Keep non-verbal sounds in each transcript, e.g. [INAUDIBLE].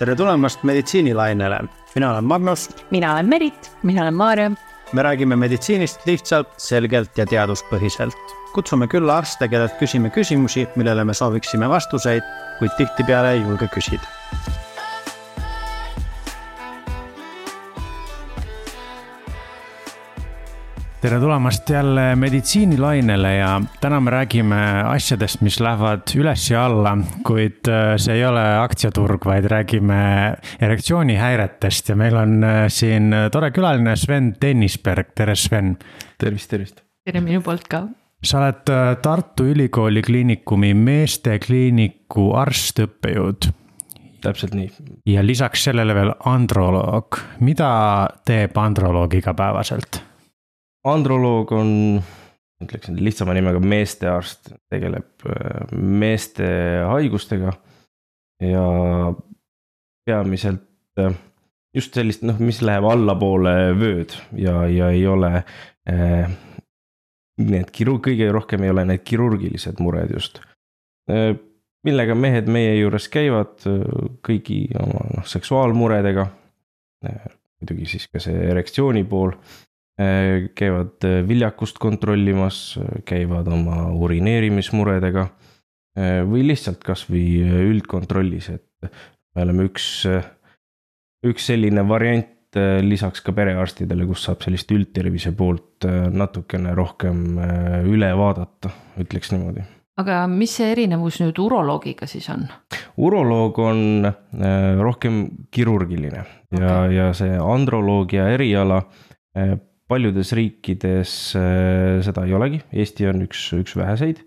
tere tulemast meditsiinilainele, mina olen Magnus. mina olen Merit. mina olen Maarja. me räägime meditsiinist lihtsalt, selgelt ja teaduspõhiselt. kutsume külla arste, kellelt küsime küsimusi, millele me sooviksime vastuseid, kuid tihtipeale ei julge küsida tere tulemast jälle meditsiinilainele ja täna me räägime asjadest, mis lähevad üles ja alla, kuid äh, see ei ole aktsiaturg, vaid räägime erektsioonihäiretest ja meil on äh, siin tore külaline Sven Tennisberg, tere Sven. tervist, tervist. tere minu poolt ka. sa oled äh, Tartu Ülikooli Kliinikumi meestekliiniku arst-õppejõud täpselt nii. ja lisaks sellele veel androloog, mida teeb androloog igapäevaselt? Androloog on, ütleksin lihtsama nimega meestearst, tegeleb äh, meeste haigustega ja peamiselt äh, just sellist, noh, mis läheb allapoole vööd ja, ja ei ole eh,. Need kirurg, kõige rohkem ei ole need kirurgilised mured just eh,. millega mehed meie juures käivad kõigi oma noh, seksuaalmuredega eh,. muidugi siis ka see erektsiooni pool käivad äh, viljakust kontrollimas, käivad oma urineerimismuredega äh, või lihtsalt kasvõi üldkontrollis, et me oleme üks, üks selline variant lisaks ka perearstidele, kus saab sellist üldtervise poolt natukene rohkem üle vaadata, ütleks niimoodi. aga mis see erinevus nüüd uroloogiga siis on? uroloog on rohkem kirurgiline okay. ja, ja see androloogia eriala paljudes riikides äh, seda ei olegi, Eesti on üks, üks väheseid.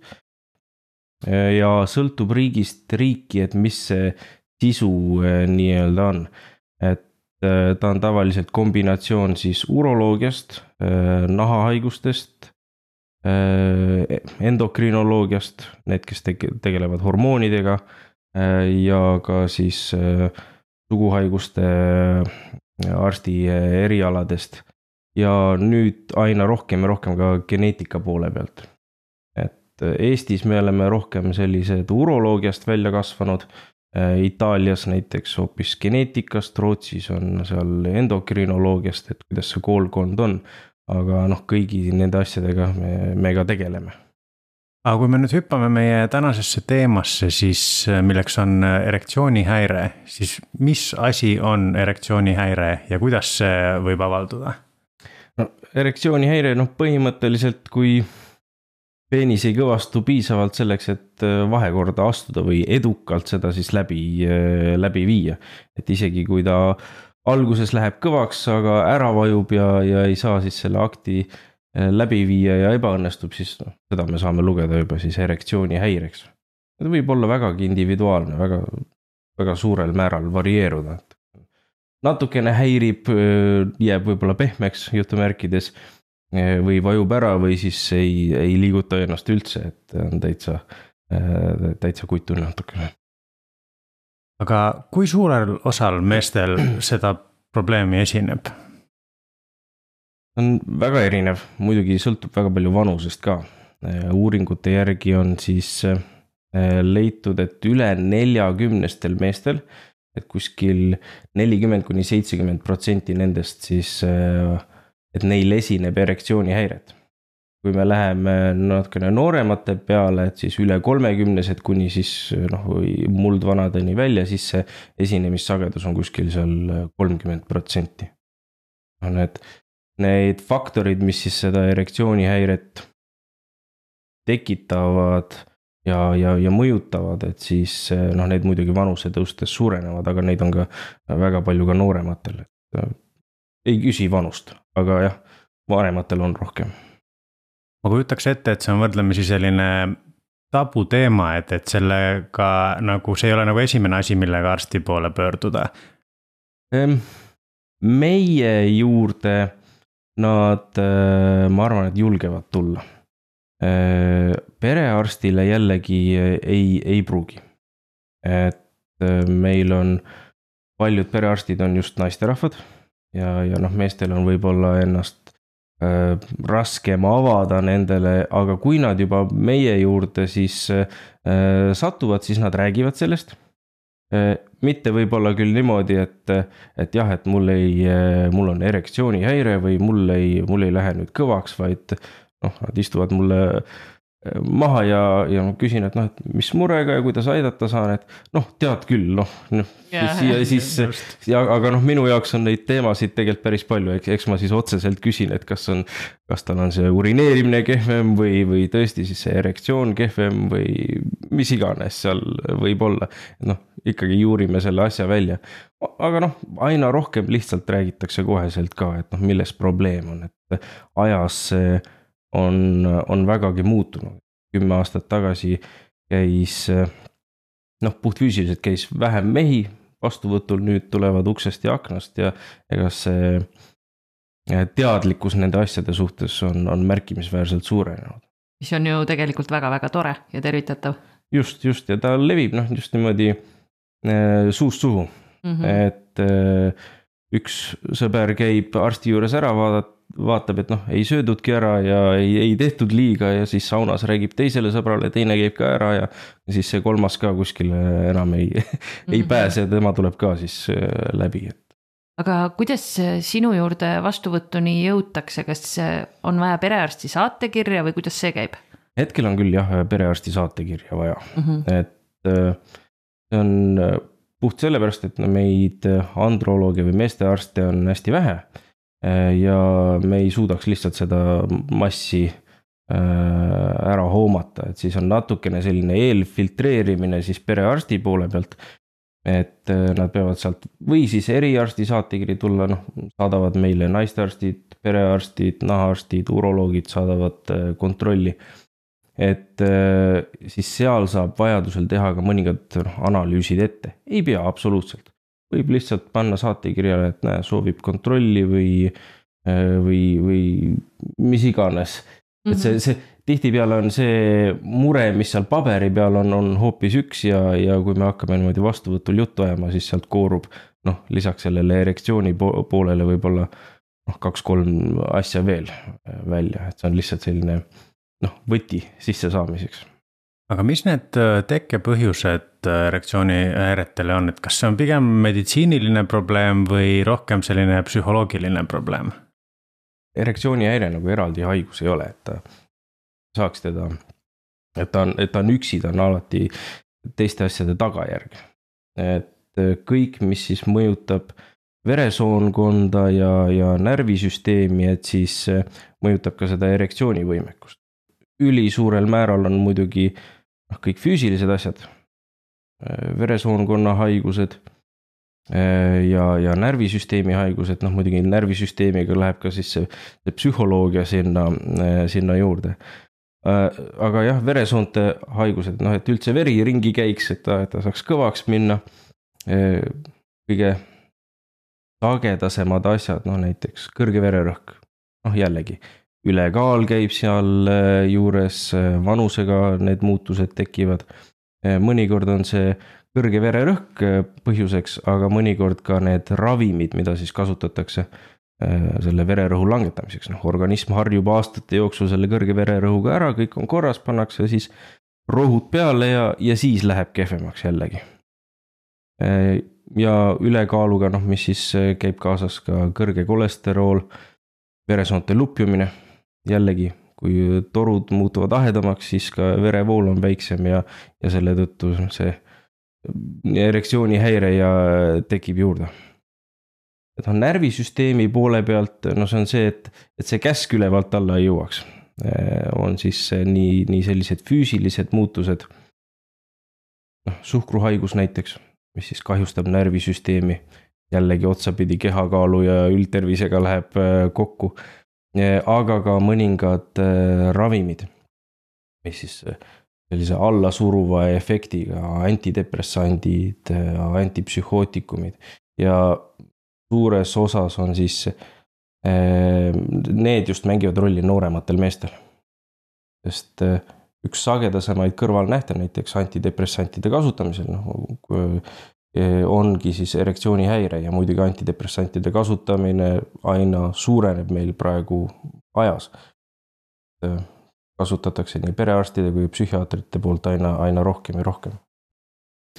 Äh, ja sõltub riigist riiki, et mis see sisu äh, nii-öelda on. et ta on tavaliselt kombinatsioon siis uroloogiast, nahahaigustest, endokrinoloogiast, need, kes tegelevad hormoonidega ja ka siis suguhaiguste arsti erialadest ja nüüd aina rohkem ja rohkem ka geneetika poole pealt. et äh, Eestis me oleme rohkem sellised uroloogiast välja kasvanud. Äh, Itaalias näiteks hoopis geneetikast, Rootsis on seal endokrinoloogiast, et kuidas see koolkond on. aga noh, kõigi nende asjadega me, me ka tegeleme aga kui me nüüd hüppame meie tänasesse teemasse, siis äh, milleks on erektsioonihäire, siis mis asi on erektsioonihäire ja kuidas see võib avalduda? No erektsioonihäire, noh põhimõtteliselt, kui peenis ei kõvastu piisavalt selleks, et äh, vahekorda astuda või edukalt seda siis läbi, äh, läbi viia. et isegi kui ta alguses läheb kõvaks, aga ära vajub ja, ja ei saa siis selle akti äh, läbi viia ja ebaõnnestub, siis noh, seda me saame lugeda juba siis erektsioonihäireks. see võib olla vägagi individuaalne, väga, väga suurel määral varieeruda, et natukene häirib, jääb võib-olla pehmeks jutumärkides või vajub ära või siis ei, ei liiguta ennast üldse, et on täitsa, täitsa kutu natukene. aga kui suurel osal meestel seda probleemi esineb? on väga erinev, muidugi sõltub väga palju vanusest ka. uuringute järgi on siis leitud, et üle neljakümnestel meestel et kuskil nelikümmend kuni seitsekümmend protsenti nendest siis, äh, et neil esineb erektsioonihäiret. kui me läheme natukene nooremate peale, et siis üle kolmekümnesed kuni siis noh, muldvanadeni välja, siis see esinemissagedus on kuskil seal kolmkümmend protsenti. noh, need, need faktorid, mis siis seda erektsioonihäiret tekitavad ja, ja, ja mõjutavad, et siis eh, noh, need muidugi vanuse tõustes suurenevad, aga neid on ka väga palju ka noorematel. ei küsi vanust, aga jah, vanematel on rohkem. ma kujutaks ette, et see on võrdlemisi selline tabuteema, et, et sellega nagu see ei ole nagu esimene asi, millega arsti poole pöörduda. meie juurde nad, eh, ma arvan, et julgevad tulla perearstile jällegi äh, ei, ei pruugi. et äh, meil on, paljud perearstid on just naisterahvad ja, ja noh, meestel on võib-olla ennast äh, raskem avada nendele, aga kui nad juba meie juurde siis äh, satuvad, siis nad räägivad sellest äh,. mitte võib-olla küll niimoodi, et, et jah, et mul ei, mul on erektsioonihäire või mul ei, mul ei lähe nüüd kõvaks, vaid noh, nad istuvad mulle maha ja, ja ma küsin, et noh, et mis murega ja kuidas aidata saan, et noh, tead küll, noh, noh. ja siis, [LAUGHS] ja aga noh, minu jaoks on neid teemasid tegelikult päris palju, eks, eks ma siis otseselt küsin, et kas on. kas tal on see urineerimine kehvem või, või tõesti siis see erektsioon kehvem või mis iganes seal võib olla. noh, ikkagi juurime selle asja välja. aga noh, aina rohkem lihtsalt räägitakse koheselt ka, et noh, milles probleem on, et ajas see on, on vägagi muutunud. kümme aastat tagasi käis noh, puhtfüüsiliselt käis vähem mehi vastuvõtul, nüüd tulevad uksest ja aknast ja ega see teadlikkus nende asjade suhtes on, on märkimisväärselt suurenenud. mis on ju tegelikult väga-väga tore ja tervitatav. just, just ja ta levib noh, just niimoodi äh, suust suhu mm, -hmm. et äh, üks sõber käib arsti juures ära vaadata, vaatab, et noh, ei söödudki ära ja ei, ei tehtud liiga ja siis saunas räägib teisele sõbrale, teine käib ka ära ja. siis see kolmas ka kuskile enam ei mm, -hmm. ei mhm. pääse, tema tuleb ka siis äh, läbi, et. aga kuidas sinu juurde vastuvõtuni jõutakse, kas on vaja perearsti saatekirja või kuidas see käib? hetkel on küll jah, perearsti saatekirja vaja mm, -hmm. et äh, see on äh, puht sellepärast, et meid androlooge või meestearste on hästi vähe Äh, ja me ei suudaks lihtsalt seda massi äh, ära hoomata, et siis on natukene selline eelfiltreerimine siis perearsti poole pealt. et äh, nad peavad sealt või siis eriarsti saatekiri tulla, noh, saadavad meile naistearstid, perearstid, nahaarstid, uroloogid saadavad kontrolli. et siis seal saab vajadusel teha ka mõningad noh, analüüsid ette, ei pea absoluutselt võib lihtsalt panna saatekirjale, et näe, soovib kontrolli või, äh, või, või mis iganes. et see, mhm. see tihtipeale on see mure, mis seal paberi peal on, on hoopis üks ja, ja kui me hakkame niimoodi vastuvõtul juttu ajama, siis sealt koorub noh, lisaks sellele erektsiooni poolele võib-olla noh, kaks-kolm asja veel välja, et see on lihtsalt selline noh, võti sissesaamiseks aga mis need äh, tekkepõhjused äh, erektsioonihäiretele on, et kas see on pigem meditsiiniline probleem või rohkem selline psühholoogiline probleem? erektsioonihäire nagu eraldi haigus ei ole, et ta saaks teda, et ta on, et ta on üksi, ta on alati teiste asjade tagajärg. et äh, kõik, mis siis mõjutab veresoonkonda ja, ja närvisüsteemi, et siis mõjutab ka seda erektsioonivõimekust. Ülisuurel määral on muidugi noh, kõik füüsilised asjad, äh, veresoonkonna haigused äh, ja, ja närvisüsteemi haigused, noh muidugi närvisüsteemiga läheb ka siis see, see psühholoogia sinna, äh, sinna juurde. aga jah, veresoonte haigused, noh, et üldse veri ringi käiks, et ta, et ta saaks kõvaks minna. kõige sagedasemad asjad, noh näiteks kõrge vererõhk, noh jällegi ülekaal käib seal äh, äh, vanusega need muutused tekivad. Äh, mõnikord on see kõrge vererõhk põhjuseks, aga mõnikord ka need ravimid, mida siis kasutatakse selle vererõhu langetamiseks, noh organism harjub aastate jooksul selle kõrge vererõhuga ära, kõik on korras, pannakse siis rohud peale ja, ja siis läheb kehvemaks jällegi. ja ülekaaluga, noh, mis siis käib kaasas ka kõrge kolesterool, veresoonte lupjumine jällegi, kui torud muutuvad ahedamaks, siis ka verevool on väiksem ja, ja selle tõttu see erektsioonihäire ja tekib juurde. et noh, närvisüsteemi poole pealt, no see on see, et, et see käsk ülevalt alla ei jõuaks. on siis nii, nii sellised füüsilised muutused. noh, suhkruhaigus näiteks, mis siis kahjustab närvisüsteemi jällegi otsapidi kehakaalu ja üldtervisega läheb kokku aga ka mõningad äh, ravimid, mis siis äh, sellise allasuruva efektiga, antidepressandid, antipsühhootikumid ja suures osas on siis, need just mängivad rolli noorematel meestel. sest üks sagedasemaid kõrvalnähte näiteks antidepressantide kasutamisel, noh Eh, ongi siis erektsioonihäire ja muidugi antidepressantide kasutamine aina suureneb meil praegu ajas. Eh, kasutatakse nii perearstide kui psühhiaatrite poolt aina, aina rohkem ja rohkem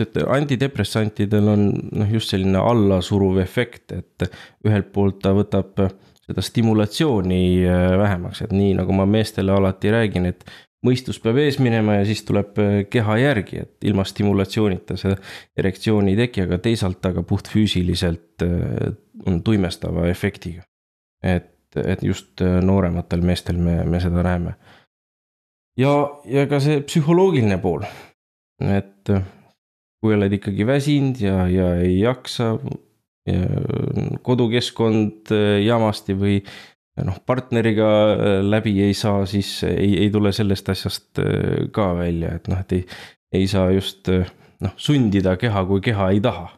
et antidepressantidel on noh, just selline allasuruv efekt, et ühelt poolt ta võtab seda stimulatsiooni äh, vähemaks, et nii nagu ma meestele alati räägin, et mõistus peab ees minema ja siis tuleb äh, keha järgi, et ilma stimulatsioonita seda erektsiooni ei teki, aga teisalt ta ka puhtfüüsiliselt äh, on tuimestava efektiga. et, et just noorematel meestel me, me seda näeme. ja, ja ka see psühholoogiline pool, et kui oled ikkagi väsinud ja, ja ei jaksa kodukeskkond äh, jamasti või noh, partneriga äh, läbi ei saa, siis ei, ei tule sellest asjast äh, ka välja, et noh, et ei, ei saa just noh, sundida keha, kui keha ei taha.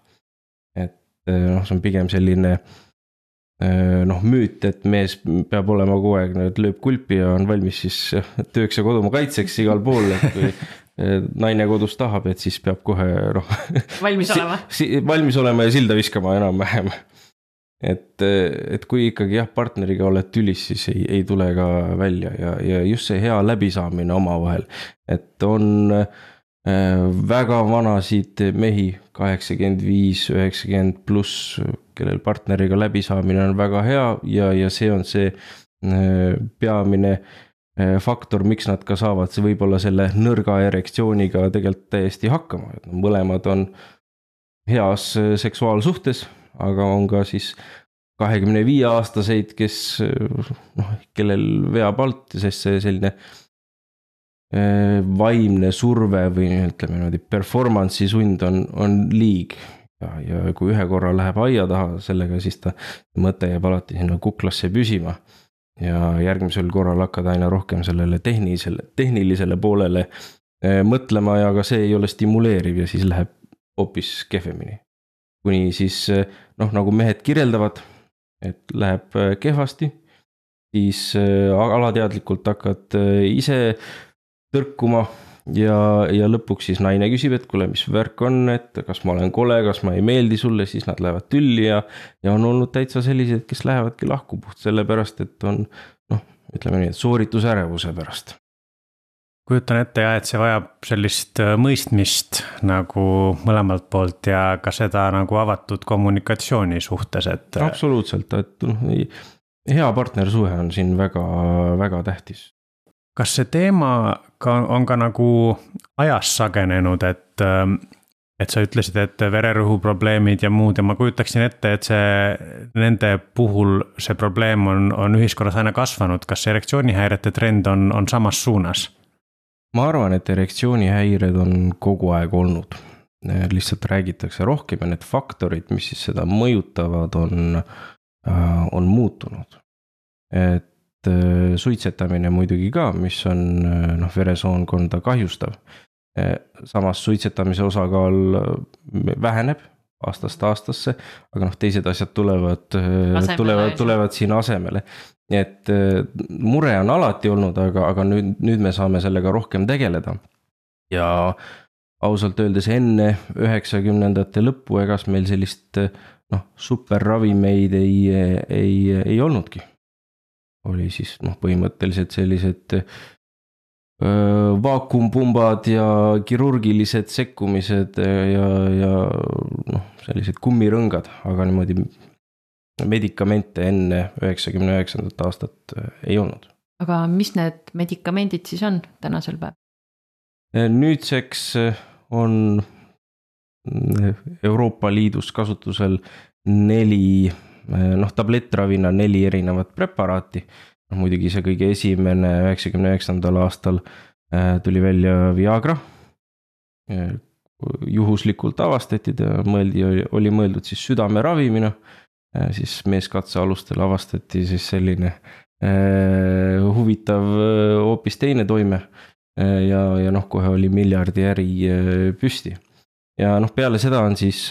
et noh, see on pigem selline noh, müüt, et mees peab olema kogu aeg, lööb kulpi ja on valmis siis tööks ja kodumaa kaitseks igal pool, et kui naine kodus tahab, et siis peab kohe noh. valmis olema si. valmis olema ja silda viskama enam-vähem. Et, et kui ikkagi jah, partneriga oled tülis, siis ei, ei tule ka välja ja, ja just see hea läbisaamine omavahel, et on äh, väga vanasid mehi, kaheksakümmend viis, üheksakümmend pluss, kellel partneriga läbisaamine on väga hea ja, ja see on see äh, peamine Eh, faktor, miks nad ka saavad võib-olla selle nõrga erektsiooniga tegelikult täiesti hakkama, et mõlemad on heas eh, seksuaalsuhtes, aga on ka siis kahekümne viie aastaseid, kes eh, noh, kellel veab alt, sest see selline vaimne surve või ütleme niimoodi performance'i sund on, on liig. ja, ja kui ühe korra läheb aia taha sellega, siis ta mõte jääb alati sinna kuklasse püsima ja järgmisel korral hakkad aina rohkem sellele tehnilisele, tehnilisele poolele eh, mõtlema ja ka see ei ole stimuleeriv ja siis läheb hoopis kehvemini. Kuni siis eh, noh, nagu mehed kirjeldavad, et läheb eh, kehvasti, siis alateadlikult hakkad ise tõrkuma ja, ja lõpuks siis naine küsib, et kuule, mis värk on, et kas ma olen kole, kas ma ei meeldi sulle, siis nad lähevad tülli ja. ja on olnud täitsa selliseid, kes lähevadki lahku puht sellepärast, et on noh, ütleme nii, et sooritusärevuse pärast kujutan ette jah, et see vajab sellist äh, mõistmist nagu mõlemalt poolt ja ka seda nagu avatud kommunikatsiooni suhtes, et. absoluutselt, et noh, hea partnersuhe on siin väga, väga tähtis kas see teema ka on ka nagu ajas sagenenud, et, ähm, et sa ütlesid, et vererõhuprobleemid ja muud ja ma kujutaksin ette, et see, nende puhul see probleem on, on ühiskonnas aina kasvanud, kas erektsioonihäirete trend on, on samas suunas? Ma arvan, et erektsioonihäired on kogu aeg olnud, lihtsalt räägitakse rohkem ja need faktorid, mis siis seda mõjutavad, on, äh, on muutunud. et Äh, suitsetamine muidugi ka, mis on äh, noh, veresoonkonda kahjustav. Samas suitsetamise osakaal väheneb aastast aastasse, aga noh, teised asjad tulevad, tulevad, tulevad siin asemele. et mure on alati olnud, aga, aga nüüd, nüüd me saame sellega rohkem tegeleda. ja ausalt öeldes enne üheksakümnendate lõppu, egas meil sellist noh, superravimeid ei, ei, ei olnudki oli siis noh, põhimõtteliselt sellised vaakumpumbad ja kirurgilised sekkumised ja, ja noh, sellised kummirõngad, aga niimoodi medikamente enne üheksakümne üheksandat aastat ei olnud. aga mis need medikamendid siis on tänasel päeval? nüüdseks on Euroopa Liidus kasutusel neli noh, tablettravina neli erinevat preparaati. Muidugi see kõige esimene üheksakümne üheksandal aastal eh, tuli välja Viagra. Eh, juhuslikult avastati ta, mõeldi, oli mõeldud siis südame ravimina. siis meeskatse alustel avastati siis selline huvitav hoopis teine toime. ja, ja noh, kohe oli miljardi äri püsti. ja noh, peale seda on siis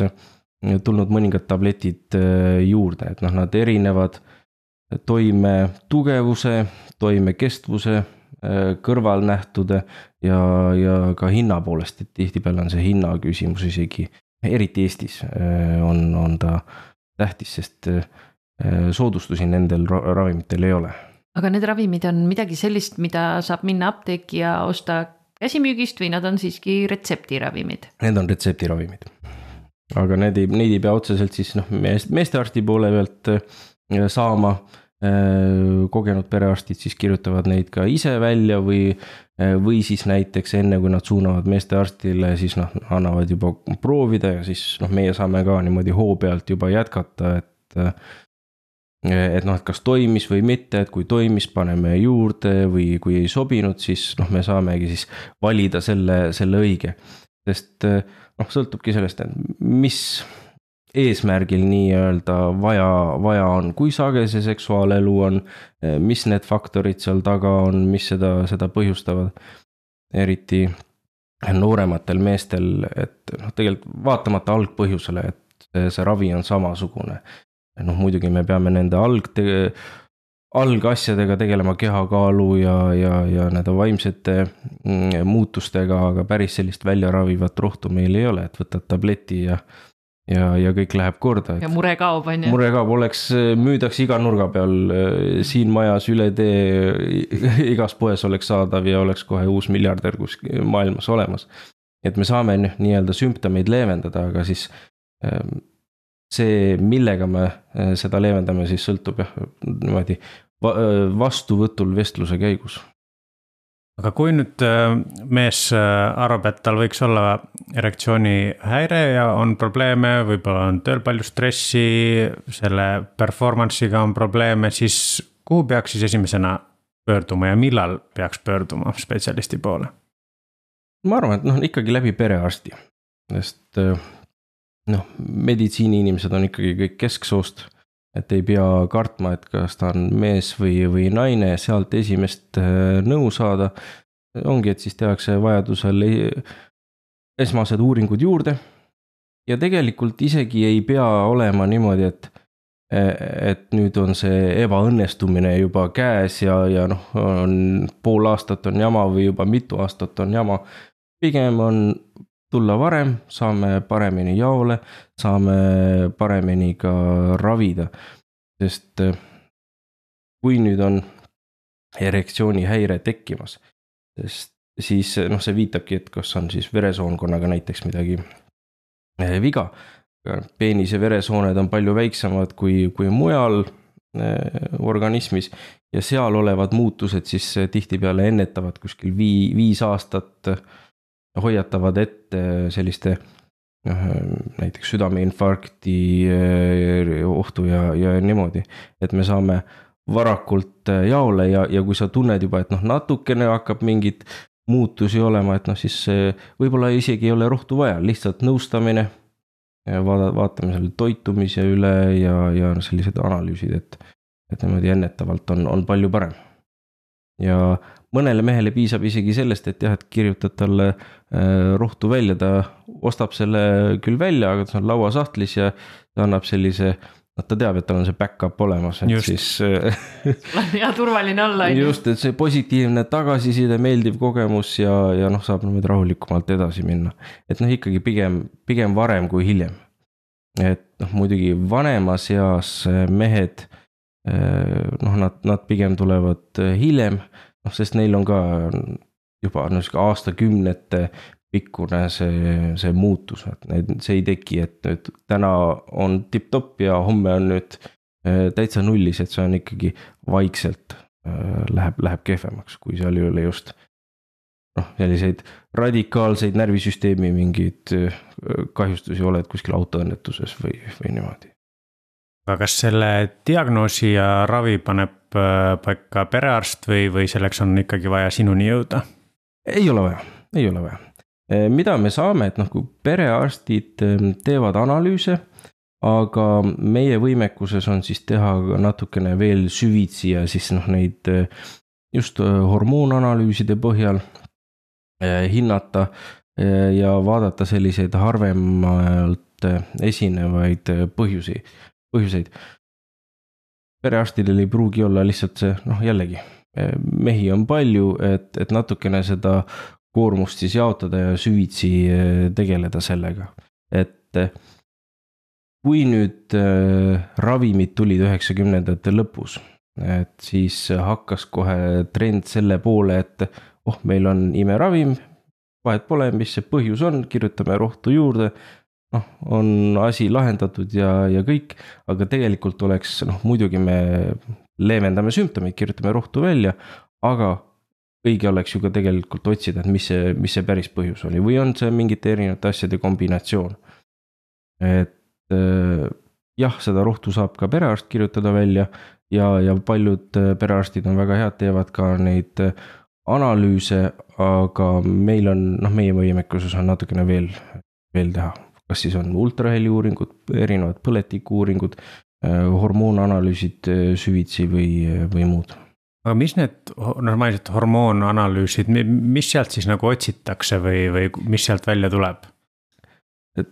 tulnud mõningad tabletid äh, juurde, et noh, nad erinevad toime tugevuse, toime kestvuse, äh, kõrvalnähtude ja, ja ka hinna poolest, et tihtipeale on see hinna küsimus isegi, eriti Eestis äh, on, on ta tähtis, sest soodustusi nendel ravimitel ei ole. aga need ravimid on midagi sellist, mida saab minna apteeki ja osta käsimüügist või nad on siiski retseptiravimid? Need on retseptiravimid. aga need ei, neid ei pea otseselt siis noh, meest, meestearsti poole pealt äh, saama. Äh, kogenud perearstid siis kirjutavad neid ka ise välja või, äh, või siis näiteks enne, kui nad suunavad meestearstile, siis noh, annavad juba proovida ja siis noh, meie saame ka niimoodi hoo pealt juba jätkata, et et noh, et kas toimis või mitte, et kui toimis, paneme juurde või kui ei sobinud, siis noh, me saamegi siis valida selle, selle õige. sest noh, sõltubki sellest, et mis eesmärgil nii-öelda vaja, vaja on, kui sage see seksuaalelu on, mis need faktorid seal taga on, mis seda, seda põhjustavad. eriti noorematel meestel, et noh, tegelikult vaatamata algpõhjusele, et see, ravi on samasugune noh, muidugi me peame nende alg, algasjadega tegelema, kehakaalu ja, ja, ja nende vaimsete mm, muutustega, aga päris sellist väljaravivat rohtu meil ei ole, et võtad tableti ja ja, ja kõik läheb korda. ja mure kaob, on ju. mure kaob, oleks, müüdaks iga nurga peal, siin majas üle tee, [LAUGHS] igas poes oleks saadav ja oleks kohe uus miljardär kuskil maailmas olemas. et me saame nii-öelda sümptomeid leevendada, aga siis ehm, see, millega me äh, seda leevendame, siis sõltub jah, niimoodi äh, vastuvõtul vestluse käigus. Aga kui nüüd äh, mees arvab, et tal võiks olla erektsioonihäire ja on probleeme, võib-olla on tööl palju stressi, selle performance'iga on probleeme, siis kuhu peaks siis esimesena pöörduma ja millal peaks pöörduma spetsialisti poole? ma arvan, et noh, ikkagi läbi perearsti, sest noh, meditsiiniinimesed on ikkagi kõik kesksoost. Et ei pea kartma, et kas ta on mees või, või naine, sealt esimest äh, nõu saada. ongi, et siis tehakse vajadusel esmased uuringud juurde. ja tegelikult isegi ei pea olema niimoodi, et et nüüd on see ebaõnnestumine juba käes ja, ja noh, on pool aastat on jama või juba mitu aastat on jama. pigem on tulla varem, saame paremini jaole, saame paremini ka ravida. sest eh, kui nüüd on erektsioonihäire tekkimas, sest siis noh, see viitabki, et kas on siis veresoonkonnaga näiteks midagi eh, viga. peenise veresooned on palju väiksemad kui, kui mujal organismis ja seal olevad muutused siis tihtipeale ennetavad kuskil vii-, viis aastat hoiatavad ette selliste noh, näiteks südameinfarkti eh, ohtu ja, ja niimoodi, et me saame varakult jaole ja, ja kui sa tunned juba, et noh, natukene hakkab mingit muutusi olema, et noh, siis võib-olla isegi ei ole rohtu vaja, lihtsalt nõustamine. vaada, vaatame selle toitumise üle ja, ja sellised analüüsid, et, et niimoodi ennetavalt on, on palju parem. ja mõnele mehele piisab isegi sellest, et jah, et kirjutad talle äh, rohtu välja, ta ostab selle küll välja, aga see on lauasahtlis ja ta annab sellise noh, ta teab, et tal on see back-up olemas, et just. siis [LAUGHS] hea turvaline olla. just, et see positiivne tagasiside, meeldiv kogemus ja, ja noh, saab niimoodi rahulikumalt edasi minna. et noh, ikkagi pigem, pigem varem kui hiljem. et noh, muidugi vanemas eas mehed, äh, noh, nad, nad pigem tulevad hiljem noh, sest neil on ka juba no sihuke aastakümnete pikkune see, see muutus, et need, see ei teki, et nüüd täna on tipp-topp ja homme on nüüd äh, täitsa nullis, et see on ikkagi vaikselt äh, läheb, läheb kehvemaks, kui seal ei ole just noh, selliseid radikaalseid närvisüsteemi mingeid äh, kahjustusi oled kuskil autoõnnetuses või, või niimoodi aga kas selle diagnoosi ja ravi paneb äh, paika perearst või, või selleks on ikkagi vaja sinuni jõuda? ei ole vaja, ei ole vaja. Äh, mida me saame, et noh, kui perearstid ähm, teevad analüüse, aga meie võimekuses on siis teha natukene veel süvitsi ja siis noh, neid äh, just hormoonanalüüside põhjal hinnata ja vaadata selliseid harvemalt esinevaid põhjusi põhjuseid. perearstidel ei pruugi olla lihtsalt see, noh jällegi, mehi on palju, et, et natukene seda koormust siis jaotada ja süvitsi eh, tegeleda sellega, et eh, kui nüüd äh, ravimid tulid üheksakümnendate lõpus, et siis hakkas kohe trend selle poole, et oh, meil on imeravim, vahet pole, mis see põhjus on, kirjutame rohtu juurde. Noh, on asi lahendatud ja, ja kõik, aga tegelikult oleks noh, muidugi me leevendame sümptomeid, kirjutame rohtu välja, aga õige oleks ju ka tegelikult otsida, et mis see, mis see päris põhjus oli või on see mingite erinevate asjade kombinatsioon. et äh, jah, seda rohtu saab ka perearst kirjutada välja ja, ja paljud äh, perearstid on väga head, teevad ka neid äh, analüüse, aga meil on, noh, meie võimekuses on natukene veel, veel teha. Kas siis on ultraheli uuringud, erinevad põletikuuuringud, hormoonanalüüsid süvitsi või, või muud aga mis need normaalsed hormoonanalüüsid, mis sealt siis nagu otsitakse või, või mis sealt välja tuleb?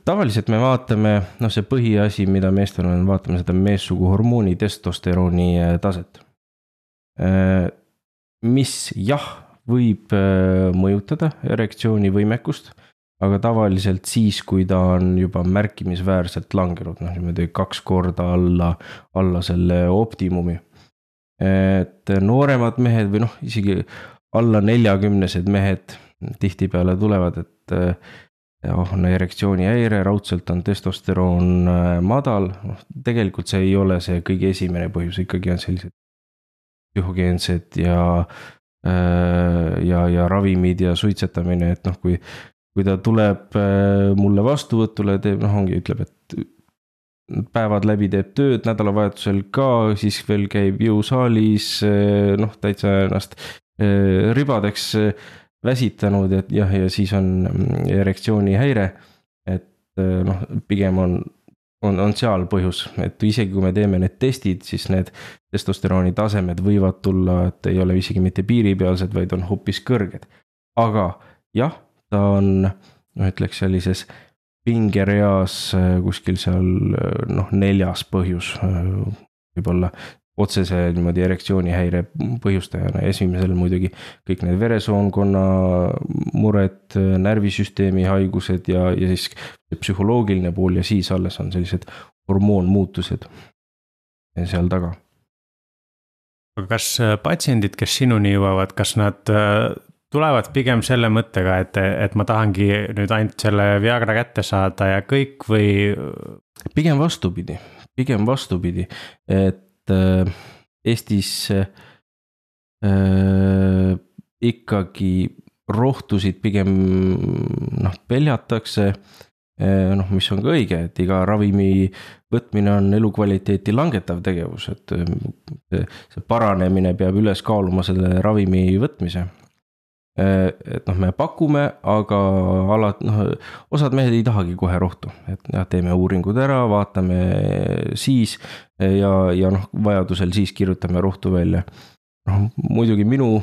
tavaliselt me vaatame, noh, see põhiasi, mida meestel on, vaatame seda meessugu hormooni testosterooni äh, taset. Äh, mis jah, võib äh, mõjutada erektsiooni võimekust, aga tavaliselt siis, kui ta on juba märkimisväärselt langenud, noh niimoodi kaks korda alla, alla selle optimumi. Et nooremad mehed või noh, isegi alla neljakümnesed mehed tihtipeale tulevad, et oh, on erektsioonihäire, raudselt on testosteroon äh, madal, noh tegelikult see ei ole see kõige esimene põhjus, ikkagi on sellised psühhogeensed ja äh, ja, ja ravimid ja suitsetamine, et noh, kui, kui ta tuleb äh, mulle vastuvõtule, teeb, noh, ongi, ütleb, et päevad läbi teeb tööd, nädalavahetusel ka, siis veel käib jõusaalis, eh, noh, täitsa ennast eh, ribadeks väsitanud, et jah, ja siis on mm, erektsioonihäire. et noh, pigem on, on, on seal põhjus, et isegi kui me teeme need testid, siis need testosterooni tasemed võivad tulla, et ei ole isegi mitte piiripealsed, vaid on hoopis kõrged. aga jah, ta on, noh, ütleks sellises pingereas äh, kuskil seal äh, noh, neljas põhjus äh, võib-olla otsese niimoodi erektsioonihäire põhjustajana, esimesel muidugi kõik need veresoonkonna mured, närvisüsteemi haigused ja, ja siis psühholoogiline pool ja siis alles on sellised hormoonmuutused seal taga. aga kas patsiendid, kes sinuni jõuavad, kas nad tulevad pigem selle mõttega, et, et ma tahangi nüüd ainult selle Viagra kätte saada ja kõik või? pigem vastupidi, pigem vastupidi, et äh, Eestis äh, ikkagi rohtusid pigem noh, peljatakse äh,. noh, mis on ka õige, et iga ravimi võtmine on elukvaliteeti langetav tegevus, et äh, see paranemine peab üles kaaluma selle ravimi võtmise Äh, et noh, me pakume, aga alati noh, osad mehed ei tahagi kohe rohtu, et jah, teeme uuringud ära, vaatame siis ja, ja noh, vajadusel siis kirjutame rohtu välja. noh, muidugi minu,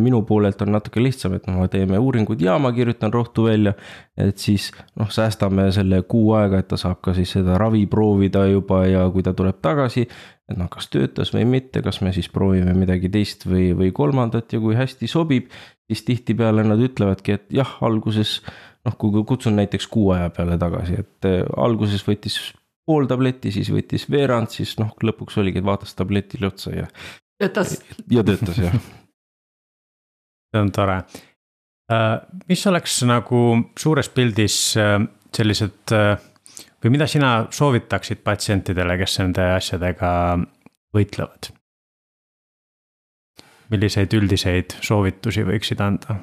minu poolelt on natuke lihtsam, et noh, teeme uuringud ja ma kirjutan rohtu välja. et siis noh, säästame selle kuu aega, et ta saab ka siis seda ravi proovida juba ja kui ta tuleb tagasi, et noh, kas töötas või mitte, kas me siis proovime midagi teist või, või kolmandat ja kui hästi sobib, siis tihtipeale nad ütlevadki, et jah, alguses noh, kui kutsun näiteks kuu aja peale tagasi, et eh, alguses võttis pool tabletti, siis võttis veerand, siis noh, lõpuks oligi, et vaatas tabletile otsa ja. töötas. ja töötas jah. [LAUGHS] see on tore. Äh, mis oleks nagu suures pildis äh, sellised äh, või mida sina soovitaksid patsientidele, kes nende asjadega võitlevad? milliseid üldiseid soovitusi võiksid anda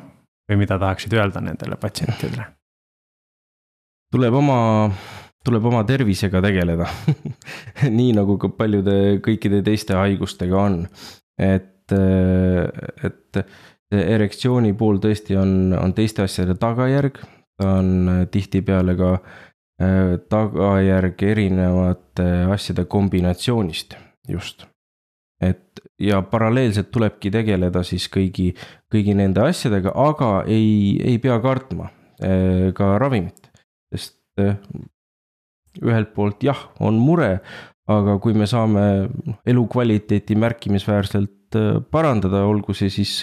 või mida tahaksid öelda nendele patsientidele? tuleb oma, tuleb oma tervisega tegeleda [LAUGHS] nii nagu ka paljude kõikide teiste haigustega on, et, et erektsiooni pool tõesti on, on teiste asjade tagajärg, ta on tihtipeale ka äh, tagajärg erinevate asjade kombinatsioonist just. et ja paralleelselt tulebki tegeleda siis kõigi, kõigi nende asjadega, aga ei, ei pea kartma äh, ka ravimit, sest äh, ühelt poolt jah, on mure, aga kui me saame noh, elukvaliteeti märkimisväärselt parandada, olgu see siis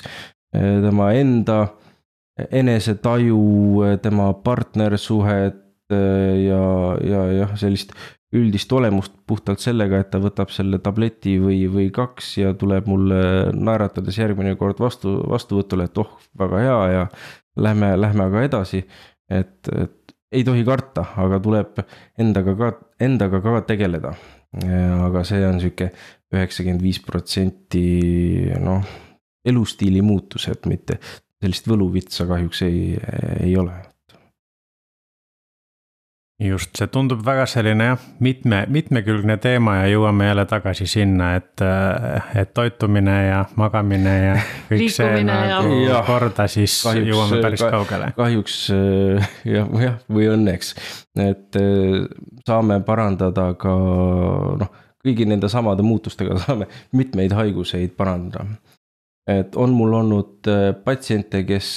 tema enda enesetaju, tema partnersuhet, Äh, ja, ja jah, sellist üldist olemust puhtalt sellega, et ta võtab selle tableti või, või kaks ja tuleb mulle naeratades järgmine kord vastu, vastuvõtule, et oh, väga hea ja lähme, lähme aga edasi. et, et ei tohi karta, aga tuleb endaga ka, endaga ka tegeleda. aga see on sihuke üheksakümmend viis protsenti noh, elustiili muutused, mitte sellist võluvitsa kahjuks ei, ei ole just, see tundub väga selline jah, mitme, mitmekülgne teema ja jõuame jälle tagasi sinna, et, et toitumine ja magamine ja [LAUGHS] kõik see nagu ja. korda, siis kahjuks, jõuame päris ka, kaugele. kahjuks [LAUGHS] jah, jah, või õnneks, et saame parandada ka noh, kõigi nende samade muutustega [LAUGHS] saame mitmeid haiguseid parandada. et on mul olnud patsiente, kes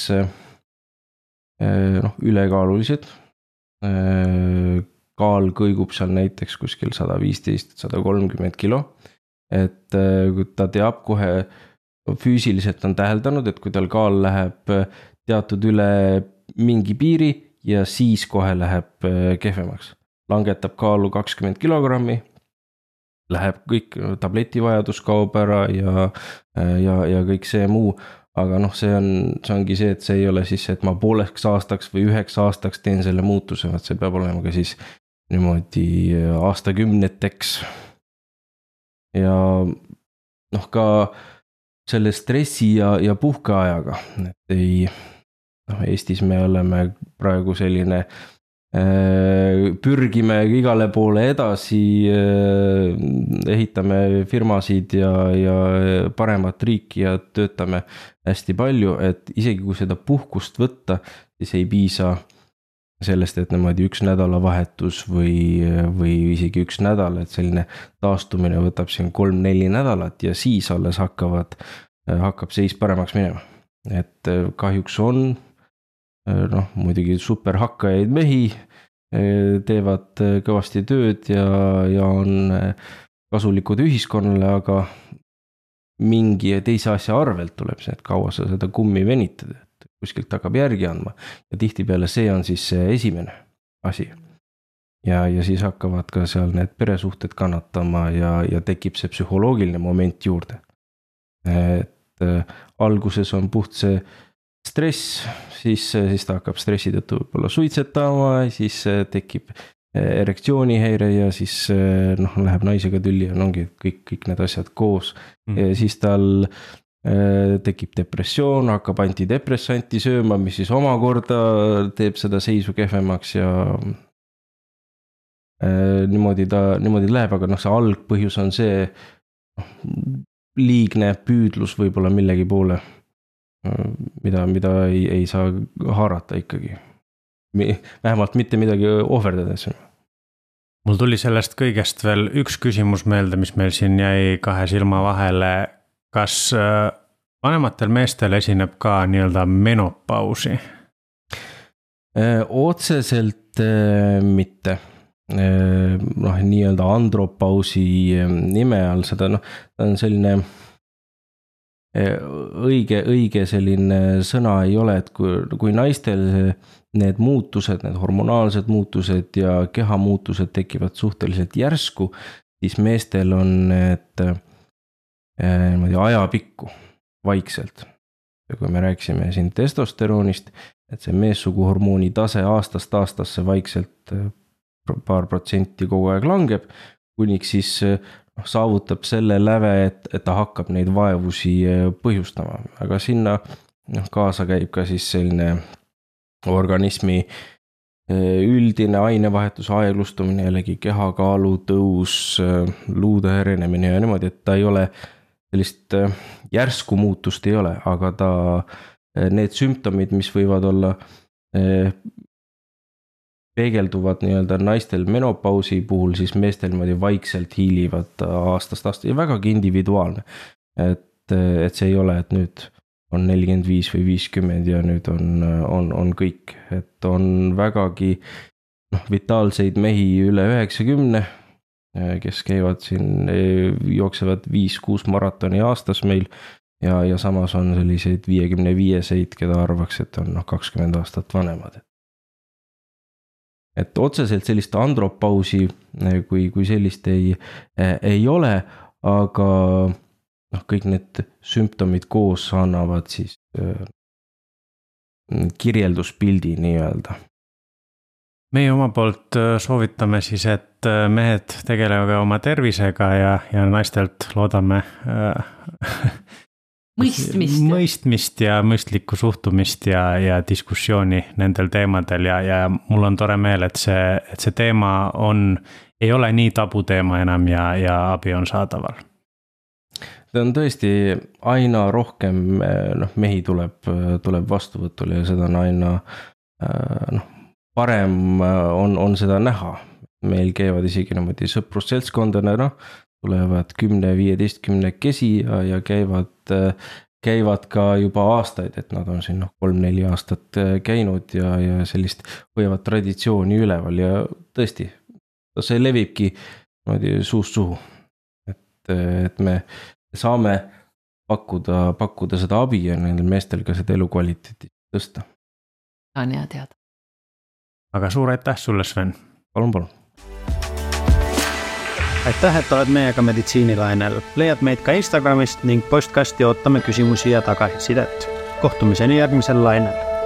noh, ülekaalulised Äh, kaal kõigub seal näiteks kuskil sada viisteist, sada kolmkümmend kilo. et äh, ta teab kohe, füüsiliselt on täheldanud, et kui tal kaal läheb äh, teatud üle mingi piiri ja siis kohe läheb kehvemaks. langetab kaalu kakskümmend kilogrammi, läheb kõik, tabletivajadus kaob ära ja, ja, ja kõik see muu, aga noh, see on, see ongi see, et see ei ole siis et ma pooleks aastaks või üheks aastaks teen selle muutuse, vaid see peab olema ka siis niimoodi äh, aastakümneteks. ja noh, ka selle stressi ja, ja puhkeajaga, et ei, noh, Eestis me oleme praegu selline pürgime igale poole edasi, äh, ehitame firmasid ja, ja paremat riiki ja töötame hästi palju, et isegi kui seda puhkust võtta, siis ei piisa sellest, et niimoodi üks nädalavahetus või, või isegi üks nädal, et selline taastumine võtab siin kolm-neli nädalat ja siis alles hakkavad, hakkab seis paremaks minema. et kahjuks on noh, muidugi super hakkajaid mehi eh, teevad eh, kõvasti tööd ja, ja on eh, kasulikud ühiskonnale, aga mingi teise asja arvelt tuleb see, et kaua sa seda kummi venitad, et kuskilt hakkab järgi andma. ja tihtipeale see on siis see esimene asi. ja, ja siis hakkavad ka seal need peresuhted kannatama ja, ja tekib see psühholoogiline moment juurde. et äh, alguses on puht see stress, siis, siis ta hakkab stressi tõttu võib-olla suitsetama, siis äh, tekib äh, erektsioonihäire ja siis äh, noh, läheb naisega tülli ja no ongi kõik, kõik need asjad koos. Mm.. ja siis tal tekib depressioon, hakkab antidepressanti sööma, mis siis omakorda teeb seda seisu kehvemaks ja niimoodi ta, niimoodi läheb, aga noh, see algpõhjus on see noh, liigne püüdlus võib-olla millegi poole mida, mida ei, ei saa haarata ikkagi. vähemalt mitte midagi ohverdades. mul tuli sellest kõigest veel üks küsimus meelde, mis meil siin jäi kahe silma vahele. kas äh, vanematel meestel esineb ka nii-öelda menopausi? Äh, otseselt äh, mitte noh, nii-öelda andropausi nime all seda noh, ta on selline õige, õige selline sõna ei ole, et kui, kui naistel need muutused, need hormonaalsed muutused ja kehamuutused tekivad suhteliselt järsku, siis meestel on need eh, niimoodi ajapikku, vaikselt. ja kui me rääkisime siin testosteroonist, et see meessuguhormooni tase aastast aastasse vaikselt eh, paar protsenti kogu aeg langeb, kuniks siis noh, saavutab selle läve, et, et ta hakkab neid vaevusi äh, põhjustama, aga sinna noh, kaasa käib ka siis selline organismi äh, üldine ainevahetuse aeglustumine, jällegi kehakaalu tõus, äh, luude ärenemine ja niimoodi, et ta ei ole sellist järsku muutust ei ole, aga ta, need sümptomid, mis võivad olla peegelduvad nii-öelda naistel menopausi puhul, siis meestel niimoodi vaikselt hiilivad aastast aastasse ja vägagi individuaalne. et, et see ei ole, et nüüd on nelikümmend viis või viiskümmend ja nüüd on, on, on kõik, et on vägagi noh, vitaalseid mehi üle üheksakümne, kes käivad siin, jooksevad viis-kuus maratoni aastas meil. Ja, ja samas on selliseid viiekümne viieseid, keda arvaks, et on noh, kakskümmend aastat vanemad. et otseselt sellist andropausi kui, kui sellist ei, ei ole, aga noh, kõik need sümptomid koos annavad siis kirjelduspildi nii-öelda. Meie oma poolt soovitame siis, et mehed tegelege oma tervisega ja, ja naistelt loodame äh, [LAUGHS] mõistmist. mõistmist ja mõistlikku suhtumist ja, ja diskussiooni nendel teemadel ja, ja mul on tore meel, et see, et see teema on, ei ole nii tabuteema enam ja, ja abi on saadaval ta on tõesti aina rohkem, noh, mehi tuleb, tuleb vastuvõtule ja seda on aina noh, parem äh, on, on seda näha. meil käivad isegi niimoodi sõprusseltskondadena, tulevad kümne, viieteistkümnekesi ja, ja käivad, äh, käivad ka juba aastaid, et nad on siin noh, kolm-neli aastat äh, käinud ja, ja sellist hoiavad traditsiooni üleval ja tõesti, see levibki niimoodi suust suhu. et, et me saame pakkuda, pakkuda seda abi ja nendel meestel ka seda elukvaliteeti tõsta. on hea teada aga suur aitäh sulle, Sven. palun, palun. Aitäh, et oled meiega meditsiinilainel, leiad meid ka Instagramist ning postkasti ootame küsimusi ja tagasisidet. kohtumiseni järgmisel lainel